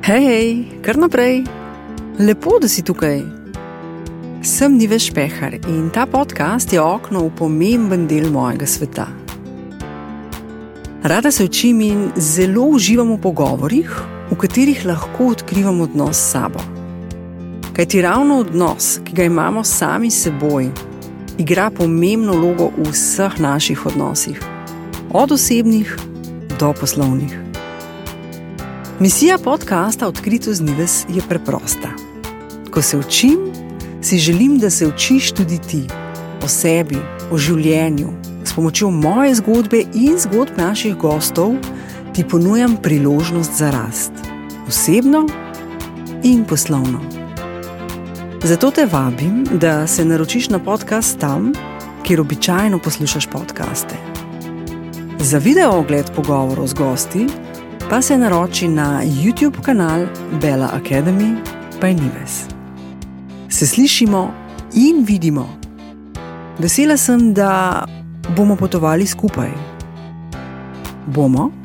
Hej, hej, kar naprej. Lepo, da si tukaj. Sem Nives Pehar in ta podcast je okno v pomemben del mojega sveta. Rada se učim in zelo uživam v pogovorih, v katerih lahko odkrivam odnos s sabo. Kaj ti ravno odnos, ki ga imamo sami s seboj, igra pomembno vlogo v vseh naših odnosih, od osebnih do poslovnih. Misija podcasta Odkrito z Nives je preprosta. Ko se učim, si želim, da se učiš tudi ti o sebi, o življenju. S pomočjo moje zgodbe in zgodb naših gostov ti ponujam priložnost za rast, osebno in poslovno. Zato te vabim, da se naročiš na podcast tam, kjer običajno poslušaš podkaste. Za video ogled pogovorov z gosti pa se naroči na YouTube kanal Bella Academy by Nives. Se slišimo in vidimo. Vesela sem, da bomo potovali skupaj. Bomo?